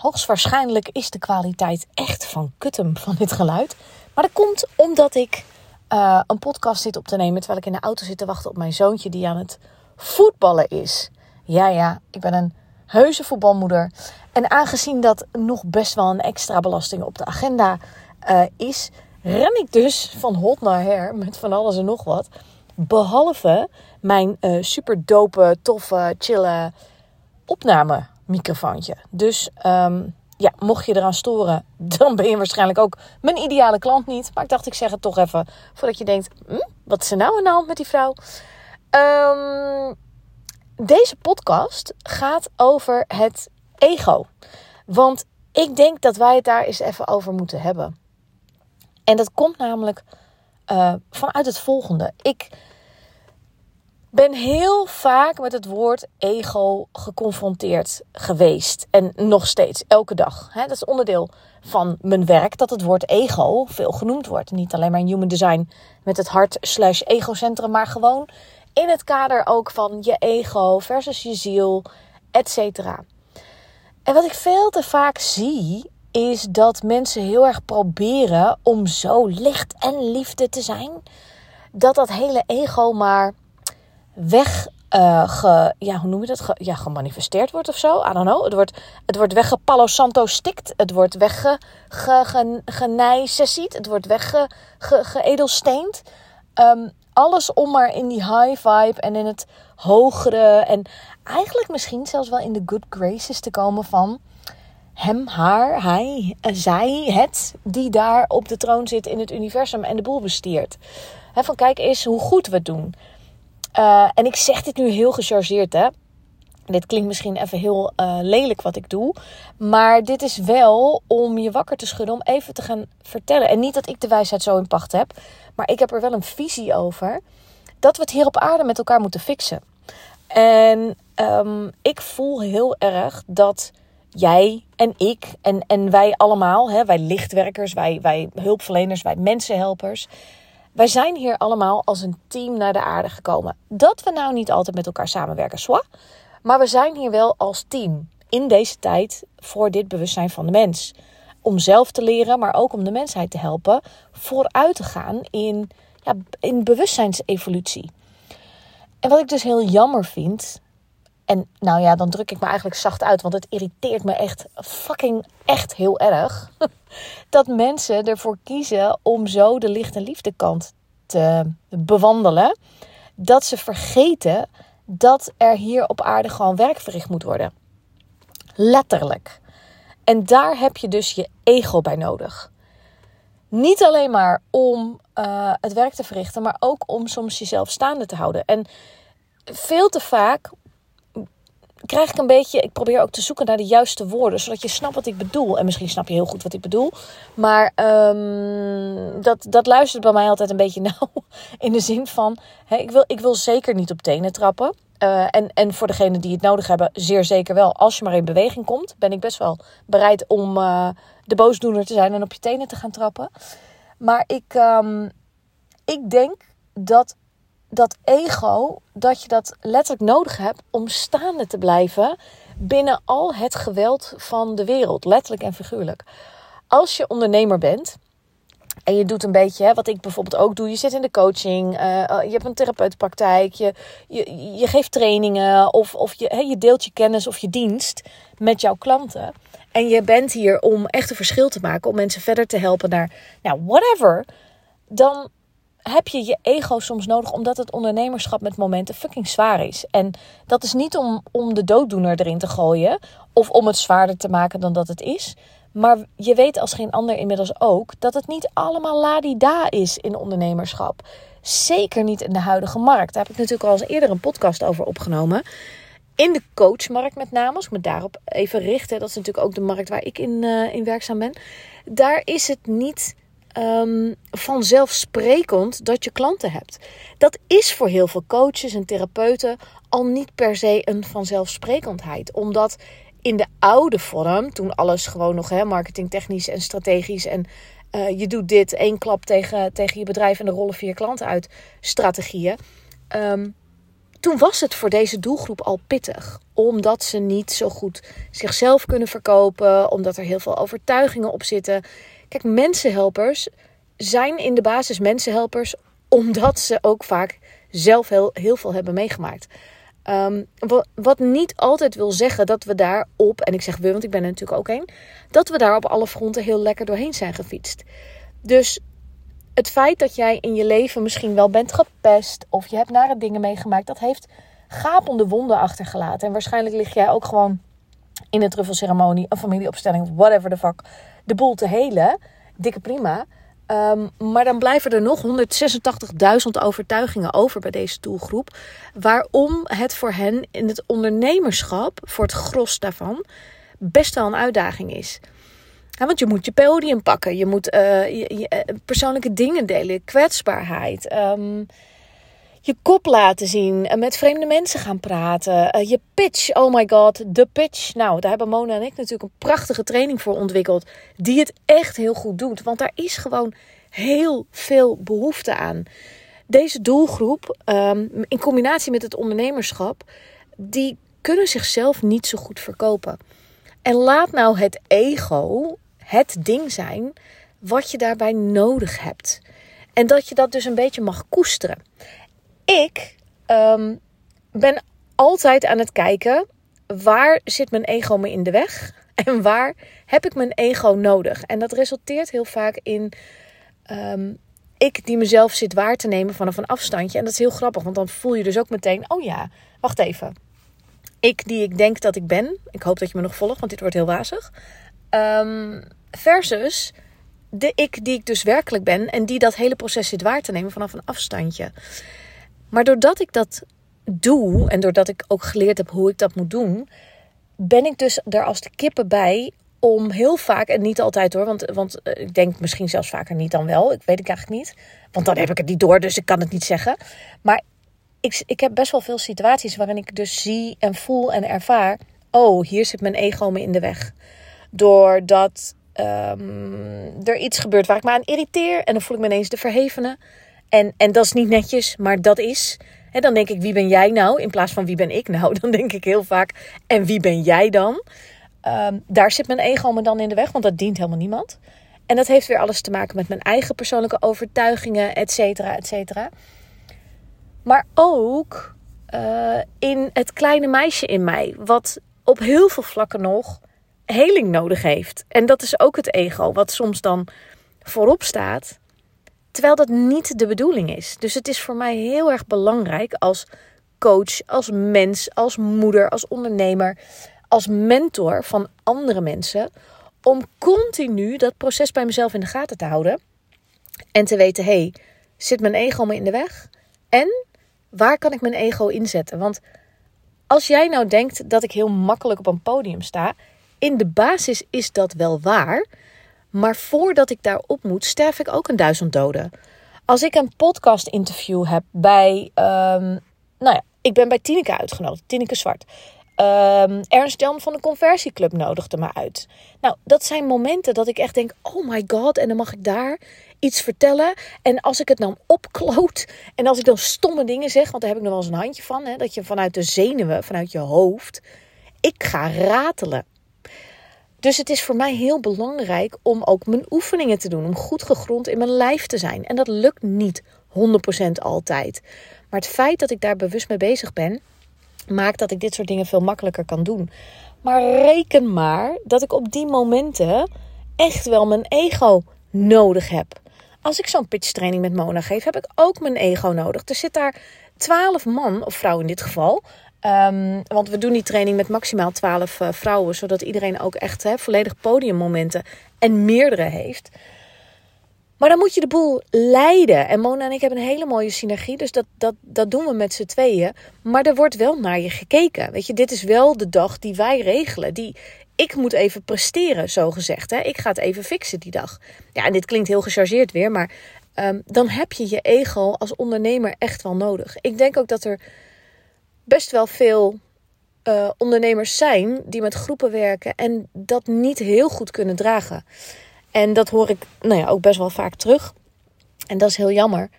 hoogstwaarschijnlijk is de kwaliteit echt van kutum van dit geluid. Maar dat komt omdat ik uh, een podcast zit op te nemen terwijl ik in de auto zit te wachten op mijn zoontje die aan het voetballen is. Ja, ja, ik ben een heuse voetbalmoeder. En aangezien dat nog best wel een extra belasting op de agenda uh, is, ren ik dus van hot naar her met van alles en nog wat. Behalve mijn uh, super dope, toffe, chille opnamemicrofoontje. Dus um, ja, mocht je eraan storen, dan ben je waarschijnlijk ook mijn ideale klant niet. Maar ik dacht, ik zeg het toch even voordat je denkt: hm, wat is er nou aan de met die vrouw? Um, deze podcast gaat over het ego. Want ik denk dat wij het daar eens even over moeten hebben. En dat komt namelijk uh, vanuit het volgende. Ik ben heel vaak met het woord ego geconfronteerd geweest. En nog steeds, elke dag. dat is onderdeel van mijn werk, dat het woord ego veel genoemd wordt. Niet alleen maar in human design met het hart slash egocentrum, maar gewoon in het kader ook van je ego versus je ziel, et cetera. En wat ik veel te vaak zie, is dat mensen heel erg proberen om zo licht en liefde te zijn. Dat dat hele ego maar weg, uh, ge, ja, hoe noem je dat? Ge, ja, gemanifesteerd wordt of zo. I don't know. Het wordt, het wordt weggepalo santo stikt. Het wordt wegge, ge, ge, Het wordt weggeedelsteend. Um, alles om maar in die high vibe en in het hogere. En eigenlijk misschien zelfs wel in de good graces te komen van hem, haar, hij, zij, het, die daar op de troon zit in het universum en de boel bestiert. He, van kijk eens hoe goed we het doen. Uh, en ik zeg dit nu heel gechargeerd, hè. Dit klinkt misschien even heel uh, lelijk wat ik doe. Maar dit is wel om je wakker te schudden, om even te gaan vertellen. En niet dat ik de wijsheid zo in pacht heb. Maar ik heb er wel een visie over. Dat we het hier op aarde met elkaar moeten fixen. En um, ik voel heel erg dat jij en ik en, en wij allemaal, hè, wij lichtwerkers, wij, wij hulpverleners, wij mensenhelpers wij zijn hier allemaal als een team naar de aarde gekomen. Dat we nou niet altijd met elkaar samenwerken, zwa. Maar we zijn hier wel als team in deze tijd voor dit bewustzijn van de mens. Om zelf te leren, maar ook om de mensheid te helpen vooruit te gaan in, ja, in bewustzijnsevolutie. En wat ik dus heel jammer vind, en nou ja, dan druk ik me eigenlijk zacht uit, want het irriteert me echt fucking echt heel erg. Dat mensen ervoor kiezen om zo de licht- en liefde kant te bewandelen. Dat ze vergeten dat er hier op aarde gewoon werk verricht moet worden. Letterlijk. En daar heb je dus je ego bij nodig. Niet alleen maar om uh, het werk te verrichten, maar ook om soms jezelf staande te houden. En veel te vaak krijg ik een beetje. Ik probeer ook te zoeken naar de juiste woorden, zodat je snapt wat ik bedoel. En misschien snap je heel goed wat ik bedoel. Maar um, dat, dat luistert bij mij altijd een beetje nauw. In de zin van: ik, wil, ik wil zeker niet op tenen trappen. Uh, en, en voor degenen die het nodig hebben, zeer zeker wel. Als je maar in beweging komt, ben ik best wel bereid om uh, de boosdoener te zijn en op je tenen te gaan trappen. Maar ik, um, ik denk dat dat ego, dat je dat letterlijk nodig hebt om staande te blijven binnen al het geweld van de wereld, letterlijk en figuurlijk. Als je ondernemer bent en je doet een beetje hè, wat ik bijvoorbeeld ook doe, je zit in de coaching, uh, je hebt een therapeutenpraktijk, je, je, je geeft trainingen of, of je, hè, je deelt je kennis of je dienst met jouw klanten. En je bent hier om echt een verschil te maken, om mensen verder te helpen naar, nou, whatever. Dan heb je je ego soms nodig omdat het ondernemerschap met momenten fucking zwaar is. En dat is niet om, om de dooddoener erin te gooien of om het zwaarder te maken dan dat het is. Maar je weet als geen ander inmiddels ook dat het niet allemaal ladida is in ondernemerschap. Zeker niet in de huidige markt. Daar heb ik natuurlijk al eens eerder een podcast over opgenomen. in de coachmarkt met name, als ik me daarop even richt, dat is natuurlijk ook de markt waar ik in, uh, in werkzaam ben. Daar is het niet um, vanzelfsprekend dat je klanten hebt. Dat is voor heel veel coaches en therapeuten al niet per se een vanzelfsprekendheid. Omdat in de oude vorm, toen alles gewoon nog marketingtechnisch en strategisch en uh, je doet dit één klap tegen, tegen je bedrijf en er rollen vier klanten uit strategieën. Um, toen was het voor deze doelgroep al pittig. Omdat ze niet zo goed zichzelf kunnen verkopen. Omdat er heel veel overtuigingen op zitten. Kijk, mensenhelpers zijn in de basis mensenhelpers. Omdat ze ook vaak zelf heel, heel veel hebben meegemaakt. Um, wat, niet altijd wil zeggen dat we daarop, en ik zeg we, want ik ben er natuurlijk ook een, dat we daar op alle fronten heel lekker doorheen zijn gefietst. Dus het feit dat jij in je leven misschien wel bent gepest of je hebt nare dingen meegemaakt, dat heeft gapende wonden achtergelaten. En waarschijnlijk lig jij ook gewoon in een truffelceremonie, een familieopstelling, whatever the fuck, de boel te helen. Dikke prima. Um, maar dan blijven er nog 186.000 overtuigingen over bij deze doelgroep. Waarom het voor hen in het ondernemerschap, voor het gros daarvan, best wel een uitdaging is. Want je moet je podium pakken, je moet je, uh, persoonlijke dingen delen, kwetsbaarheid. Um, je kop laten zien, uh, met vreemde mensen gaan praten. je pitch, oh my god, de pitch. Nou, daar hebben Mona en ik natuurlijk een prachtige training voor ontwikkeld. Die het echt heel goed doet. Want daar is gewoon heel veel behoefte aan. Deze doelgroep, um, in combinatie met het ondernemerschap, die kunnen zichzelf niet zo goed verkopen. En laat nou het ego het ding zijn wat je daarbij nodig hebt. En dat je dat dus een beetje mag koesteren. Ik um, ben altijd aan het kijken waar zit mijn ego me in de weg en waar heb ik mijn ego nodig. En dat resulteert heel vaak in um, ik die mezelf zit waar te nemen vanaf een afstandje. En dat is heel grappig, want dan voel je dus ook meteen: oh ja, wacht even. Ik die ik denk dat ik ben. Ik hoop dat je me nog volgt, want dit wordt heel wazig. Um, Versus de ik die ik dus werkelijk ben en die dat hele proces zit waar te nemen vanaf een afstandje. Maar doordat ik dat doe en doordat ik ook geleerd heb hoe ik dat moet doen, ben ik dus er als de kippen bij om heel vaak, en niet altijd hoor, want, want eh, ik denk misschien zelfs vaker niet dan wel, ik weet het eigenlijk niet, want dan heb ik het niet door, dus ik kan het niet zeggen. Maar ik, ik heb best wel veel situaties waarin ik dus zie en voel en ervaar, oh, hier zit mijn ego me in de weg. Doordat um, er iets gebeurt waar ik me aan irriteer. En dan voel ik me ineens de verhevene. En, en dat is niet netjes, maar dat is. En dan denk ik, wie ben jij nou? In plaats van wie ben ik nou? Dan denk ik heel vaak, en wie ben jij dan? Um, daar zit mijn ego me dan in de weg, want dat dient helemaal niemand. En dat heeft weer alles te maken met mijn eigen persoonlijke overtuigingen, et cetera, et cetera. Maar ook uh, in het kleine meisje in mij, wat op heel veel vlakken nog heling nodig heeft. En dat is ook het ego, wat soms dan voorop staat, terwijl dat niet de bedoeling is. Dus het is voor mij heel erg belangrijk als coach, als mens, als moeder, als ondernemer, als mentor van andere mensen, om continu dat proces bij mezelf in de gaten te houden en te weten: hey, zit mijn ego me in de weg? En waar kan ik mijn ego inzetten? Want als jij nou denkt dat ik heel makkelijk op een podium sta, in de basis is dat wel waar. Maar voordat ik daarop moet, sterf ik ook een duizend doden. Als ik een podcast interview heb bij, um, nou ja, ik ben bij Tineke uitgenodigd, Tineke Zwart. Um, Ernst Jan van de Conversieclub nodigde me uit. Nou, dat zijn momenten dat ik echt denk: oh my god, en dan mag ik daar iets vertellen. En als ik het dan opkloot en als ik dan stomme dingen zeg, want daar heb ik nog wel eens een handje van, hè, dat je vanuit de zenuwen, vanuit je hoofd, ik ga ratelen. Dus het is voor mij heel belangrijk om ook mijn oefeningen te doen. Om goed gegrond in mijn lijf te zijn. En dat lukt niet 100% altijd. Maar het feit dat ik daar bewust mee bezig ben, maakt dat ik dit soort dingen veel makkelijker kan doen. Maar reken maar dat ik op die momenten echt wel mijn ego nodig heb. Als ik zo'n pitch training met Mona geef, heb ik ook mijn ego nodig. Er zit daar 12 man, of vrouw in dit geval, Um, want we doen die training met maximaal 12 uh, eh, vrouwen, zodat iedereen ook echt hè, volledig podiummomenten en meerdere heeft. Maar dan moet je de boel leiden. En Mona en ik hebben een hele mooie synergie. Dus dat, dat, dat doen we met z'n tweeën. Maar er wordt wel naar je gekeken. Weet je, dit is wel de dag die wij regelen. Die, ik moet even presteren, zo gezegd. Hè? Ik ga het even fixen die dag. Ja, en dit klinkt heel gechargeerd weer. Maar um, dan heb je je ego als ondernemer echt wel nodig. Ik denk ook dat er best wel veel uh, ondernemers zijn die met groepen werken en dat niet heel goed kunnen dragen. En dat hoor ik nou ja, ook best wel vaak terug. En dat is heel jammer.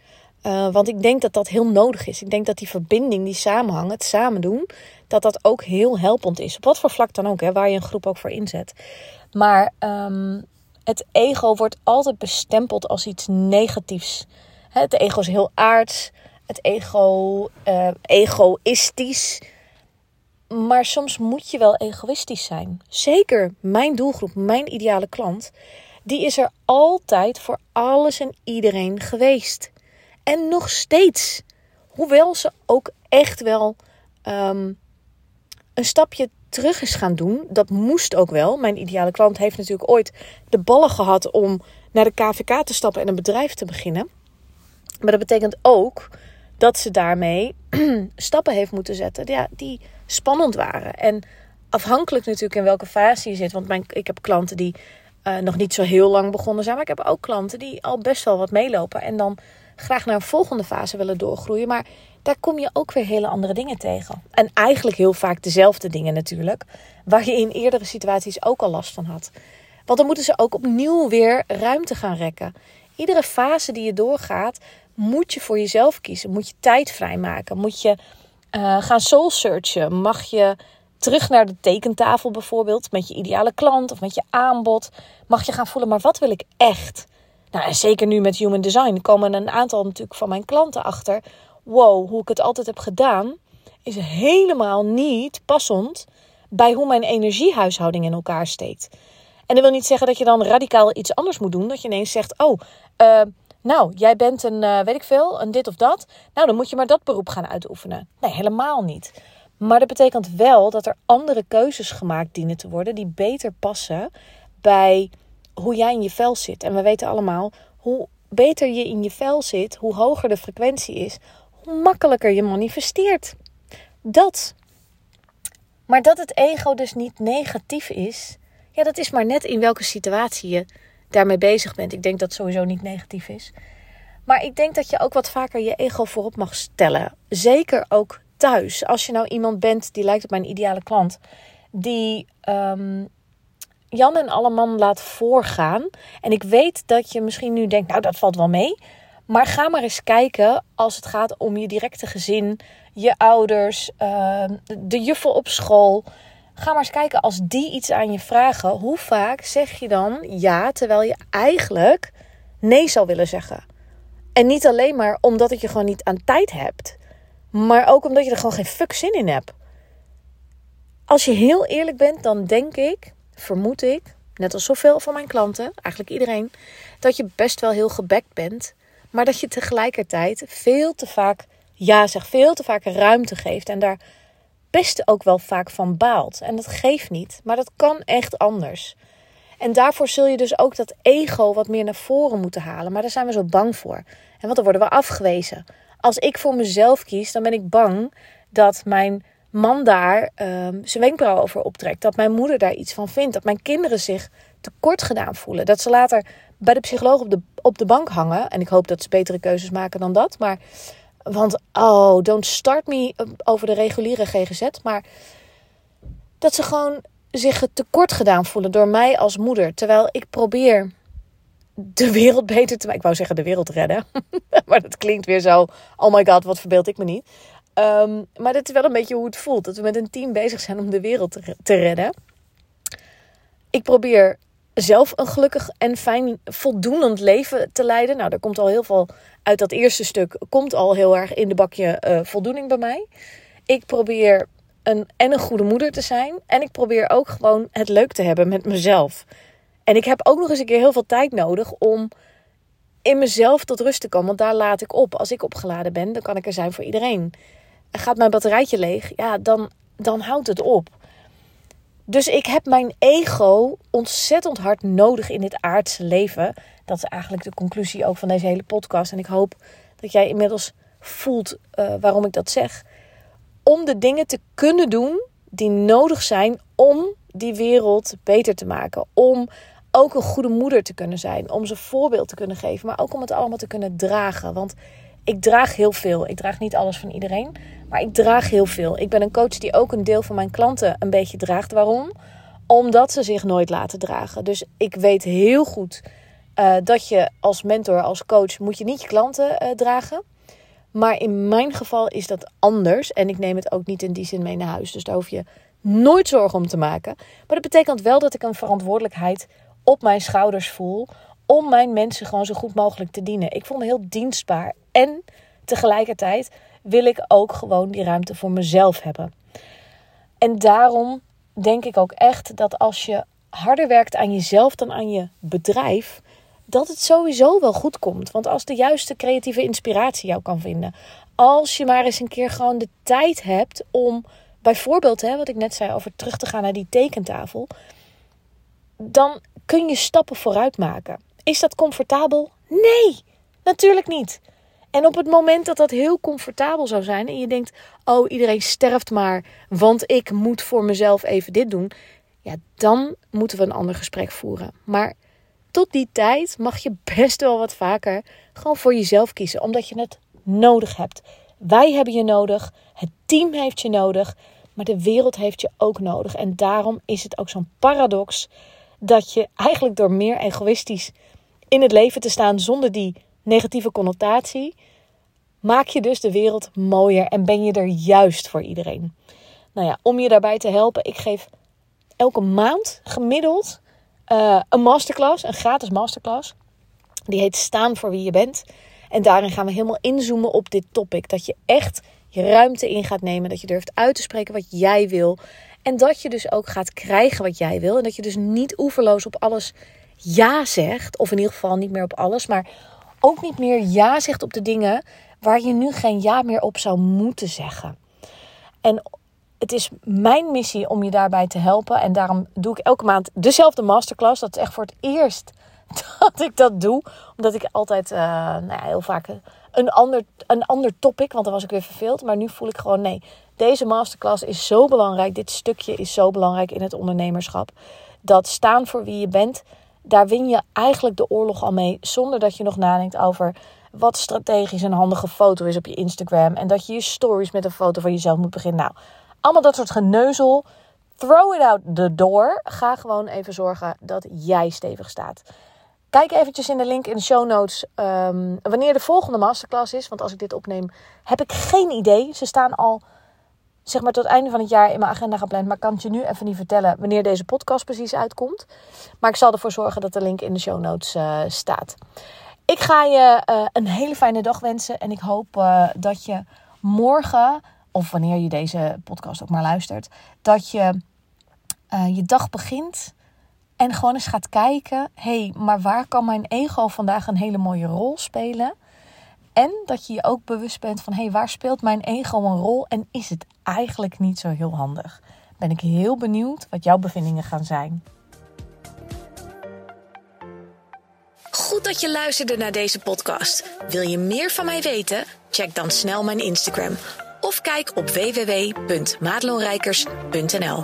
Uh, want ik denk dat dat heel nodig is. Ik denk dat die verbinding, die samenhang, het samen doen, dat dat ook heel helpend is. Op wat voor vlak dan ook, hè, waar je een groep ook voor inzet. Maar um, het ego wordt altijd bestempeld als iets negatiefs. Het ego is heel aards. Het ego, uh, egoïstisch. Maar soms moet je wel egoïstisch zijn. Zeker mijn doelgroep, mijn ideale klant, die is er altijd voor alles en iedereen geweest. En nog steeds. Hoewel ze ook echt wel um, een stapje terug is gaan doen. Dat moest ook wel. Mijn ideale klant heeft natuurlijk ooit de ballen gehad om naar de KVK te stappen en een bedrijf te beginnen. Maar dat betekent ook dat ze daarmee stappen heeft moeten zetten ja, die spannend waren. En afhankelijk natuurlijk in welke fase je zit. Want mijn, ik heb klanten die uh, nog niet zo heel lang begonnen zijn. Maar ik heb ook klanten die al best wel wat meelopen. En dan graag naar een volgende fase willen doorgroeien. Maar daar kom je ook weer hele andere dingen tegen. En eigenlijk heel vaak dezelfde dingen natuurlijk. Waar je in eerdere situaties ook al last van had. Want dan moeten ze ook opnieuw weer ruimte gaan rekken. Iedere fase die je doorgaat, moet je voor jezelf kiezen. Moet je tijd vrijmaken. Moet je uh, gaan soul searchen. Mag je terug naar de tekentafel bijvoorbeeld. Met je ideale klant of met je aanbod. Mag je gaan voelen, maar wat wil ik echt? Nou, en zeker nu met human design komen een aantal natuurlijk van mijn klanten achter wow, hoe ik het altijd heb gedaan, is helemaal niet passend bij hoe mijn energiehuishouding in elkaar steekt. En dat wil niet zeggen dat je dan radicaal iets anders moet doen. Dat je ineens zegt: Oh, uh, nou, jij bent een, uh, weet ik veel, een dit of dat. Nou, dan moet je maar dat beroep gaan uitoefenen. Nee, helemaal niet. Maar dat betekent wel dat er andere keuzes gemaakt dienen te worden die beter passen bij hoe jij in je vel zit. En we weten allemaal hoe beter je in je vel zit, hoe hoger de frequentie is, hoe makkelijker je manifesteert. Dat. Maar dat het ego dus niet negatief is, ja, dat is maar net in welke situatie je daarmee bezig bent. Ik denk dat het sowieso niet negatief is. Maar ik denk dat je ook wat vaker je ego voorop mag stellen. Zeker ook thuis. Als je nou iemand bent die lijkt op mijn ideale klant, die um, Jan en alle man laat voorgaan. En ik weet dat je misschien nu denkt, nou dat valt wel mee. Maar ga maar eens kijken als het gaat om je directe gezin, je ouders, ehm, de juffel op school. Ga maar eens kijken als die iets aan je vragen. Hoe vaak zeg je dan ja terwijl je eigenlijk nee zou willen zeggen? En niet alleen maar omdat het je gewoon niet aan tijd hebt, maar ook omdat je er gewoon geen fuck zin in hebt. Als je heel eerlijk bent, dan denk ik, vermoed ik, net als zoveel van mijn klanten, eigenlijk iedereen, dat je best wel heel gebekt bent maar dat je tegelijkertijd veel te vaak ja zegt, veel te vaak ruimte geeft en daar best ook wel vaak van baalt. En dat geeft niet, maar dat kan echt anders. En daarvoor zul je dus ook dat ego wat meer naar voren moeten halen. Maar daar zijn we zo bang voor. En want dan worden we afgewezen. Als ik voor mezelf kies, dan ben ik bang dat mijn man daar uh, zijn wenkbrauw over optrekt. Dat mijn moeder daar iets van vindt. Dat mijn kinderen zich tekort gedaan voelen. Dat ze later bij de psycholoog op de, op de bank hangen. En ik hoop dat ze betere keuzes maken dan dat. Maar, want, oh, don't start me over de reguliere GGZ. Maar dat ze gewoon zich tekort gedaan voelen door mij als moeder. Terwijl ik probeer de wereld beter te maken. Ik wou zeggen de wereld redden. maar dat klinkt weer zo. Oh my god, wat verbeeld ik me niet. Um, maar dat is wel een beetje hoe het voelt. Dat we met een team bezig zijn om de wereld te redden. Ik probeer zelf een gelukkig en fijn, voldoenend leven te leiden. Nou, daar komt al heel veel uit dat eerste stuk. Komt al heel erg in de bakje uh, voldoening bij mij. Ik probeer een, en een goede moeder te zijn. En ik probeer ook gewoon het leuk te hebben met mezelf. En ik heb ook nog eens een keer heel veel tijd nodig om in mezelf tot rust te komen. Want daar laat ik op. Als ik opgeladen ben, dan kan ik er zijn voor iedereen. Gaat mijn batterijtje leeg, ja, dan, dan houdt het op. Dus ik heb mijn ego ontzettend hard nodig in dit aardse leven. Dat is eigenlijk de conclusie ook van deze hele podcast. En ik hoop dat jij inmiddels voelt uh, waarom ik dat zeg. Om de dingen te kunnen doen die nodig zijn om die wereld beter te maken. Om ook een goede moeder te kunnen zijn. Om ze voorbeeld te kunnen geven. Maar ook om het allemaal te kunnen dragen. Want ik draag heel veel. Ik draag niet alles van iedereen. Maar ik draag heel veel. Ik ben een coach die ook een deel van mijn klanten een beetje draagt. Waarom? Omdat ze zich nooit laten dragen. Dus ik weet heel goed uh, dat je als mentor, als coach, moet je niet je klanten uh, dragen. Maar in mijn geval is dat anders. En ik neem het ook niet in die zin mee naar huis. Dus daar hoef je nooit zorgen om te maken. Maar dat betekent wel dat ik een verantwoordelijkheid op mijn schouders voel. Om mijn mensen gewoon zo goed mogelijk te dienen. Ik voel me heel dienstbaar. En tegelijkertijd wil ik ook gewoon die ruimte voor mezelf hebben. En daarom denk ik ook echt dat als je harder werkt aan jezelf dan aan je bedrijf, dat het sowieso wel goed komt. Want als de juiste creatieve inspiratie jou kan vinden, als je maar eens een keer gewoon de tijd hebt om, bijvoorbeeld, hè, wat ik net zei over terug te gaan naar die tekentafel, dan kun je stappen vooruit maken. Is dat comfortabel? Nee, natuurlijk niet. En op het moment dat dat heel comfortabel zou zijn en je denkt: oh, iedereen sterft maar, want ik moet voor mezelf even dit doen. Ja, dan moeten we een ander gesprek voeren. Maar tot die tijd mag je best wel wat vaker gewoon voor jezelf kiezen, omdat je het nodig hebt. Wij hebben je nodig, het team heeft je nodig, maar de wereld heeft je ook nodig. En daarom is het ook zo'n paradox dat je eigenlijk door meer egoïstisch in het leven te staan zonder die negatieve connotatie, maak je dus de wereld mooier en ben je er juist voor iedereen. Nou ja, om je daarbij te helpen, ik geef elke maand gemiddeld uh, een masterclass, een gratis masterclass. Die heet Staan voor wie je bent. En daarin gaan we helemaal inzoomen op dit topic. Dat je echt je ruimte in gaat nemen. Dat je durft uit te spreken wat jij wil. En dat je dus ook gaat krijgen wat jij wil. En dat je dus niet oeverloos op alles ja zegt. Of in ieder geval niet meer op alles. Maar ook niet meer ja zegt op de dingen waar je nu geen ja meer op zou moeten zeggen. En het is mijn missie om je daarbij te helpen. En daarom doe ik elke maand dezelfde masterclass. Dat is echt voor het eerst dat ik dat doe. Omdat ik altijd uh, nou ja, heel vaak een ander, een ander topic. Want dan was ik weer verveeld. Maar nu voel ik gewoon nee. Deze masterclass is zo belangrijk. Dit stukje is zo belangrijk in het ondernemerschap. Dat staan voor wie je bent. Daar win je eigenlijk de oorlog al mee. Zonder dat je nog nadenkt over wat strategisch een handige foto is op je Instagram. En dat je je stories met een foto van jezelf moet beginnen. Nou, allemaal dat soort geneuzel. Throw it out the door. Ga gewoon even zorgen dat jij stevig staat. Kijk eventjes in de link in de show notes um, wanneer de volgende masterclass is. Want als ik dit opneem, heb ik geen idee. Ze staan al zeg maar tot het einde van het jaar in mijn agenda gepland. Maar kan het je nu even niet vertellen wanneer deze podcast precies uitkomt. Maar ik zal ervoor zorgen dat de link in de show notes uh, staat. Ik ga je uh, een hele fijne dag wensen. En ik hoop uh, dat je morgen of wanneer je deze podcast ook maar luistert, dat je je dag begint en gewoon eens gaat kijken: hé, hey, maar waar kan mijn ego vandaag een hele mooie rol spelen? En dat je je ook bewust bent van: hé, hey, waar speelt mijn ego een rol en is het eigenlijk niet zo heel handig? Ben ik heel benieuwd wat jouw bevindingen gaan zijn. Goed dat je luisterde naar deze podcast. Wil je meer van mij weten? Check dan snel mijn Instagram of kijk op www.maatloonrijkers.nl.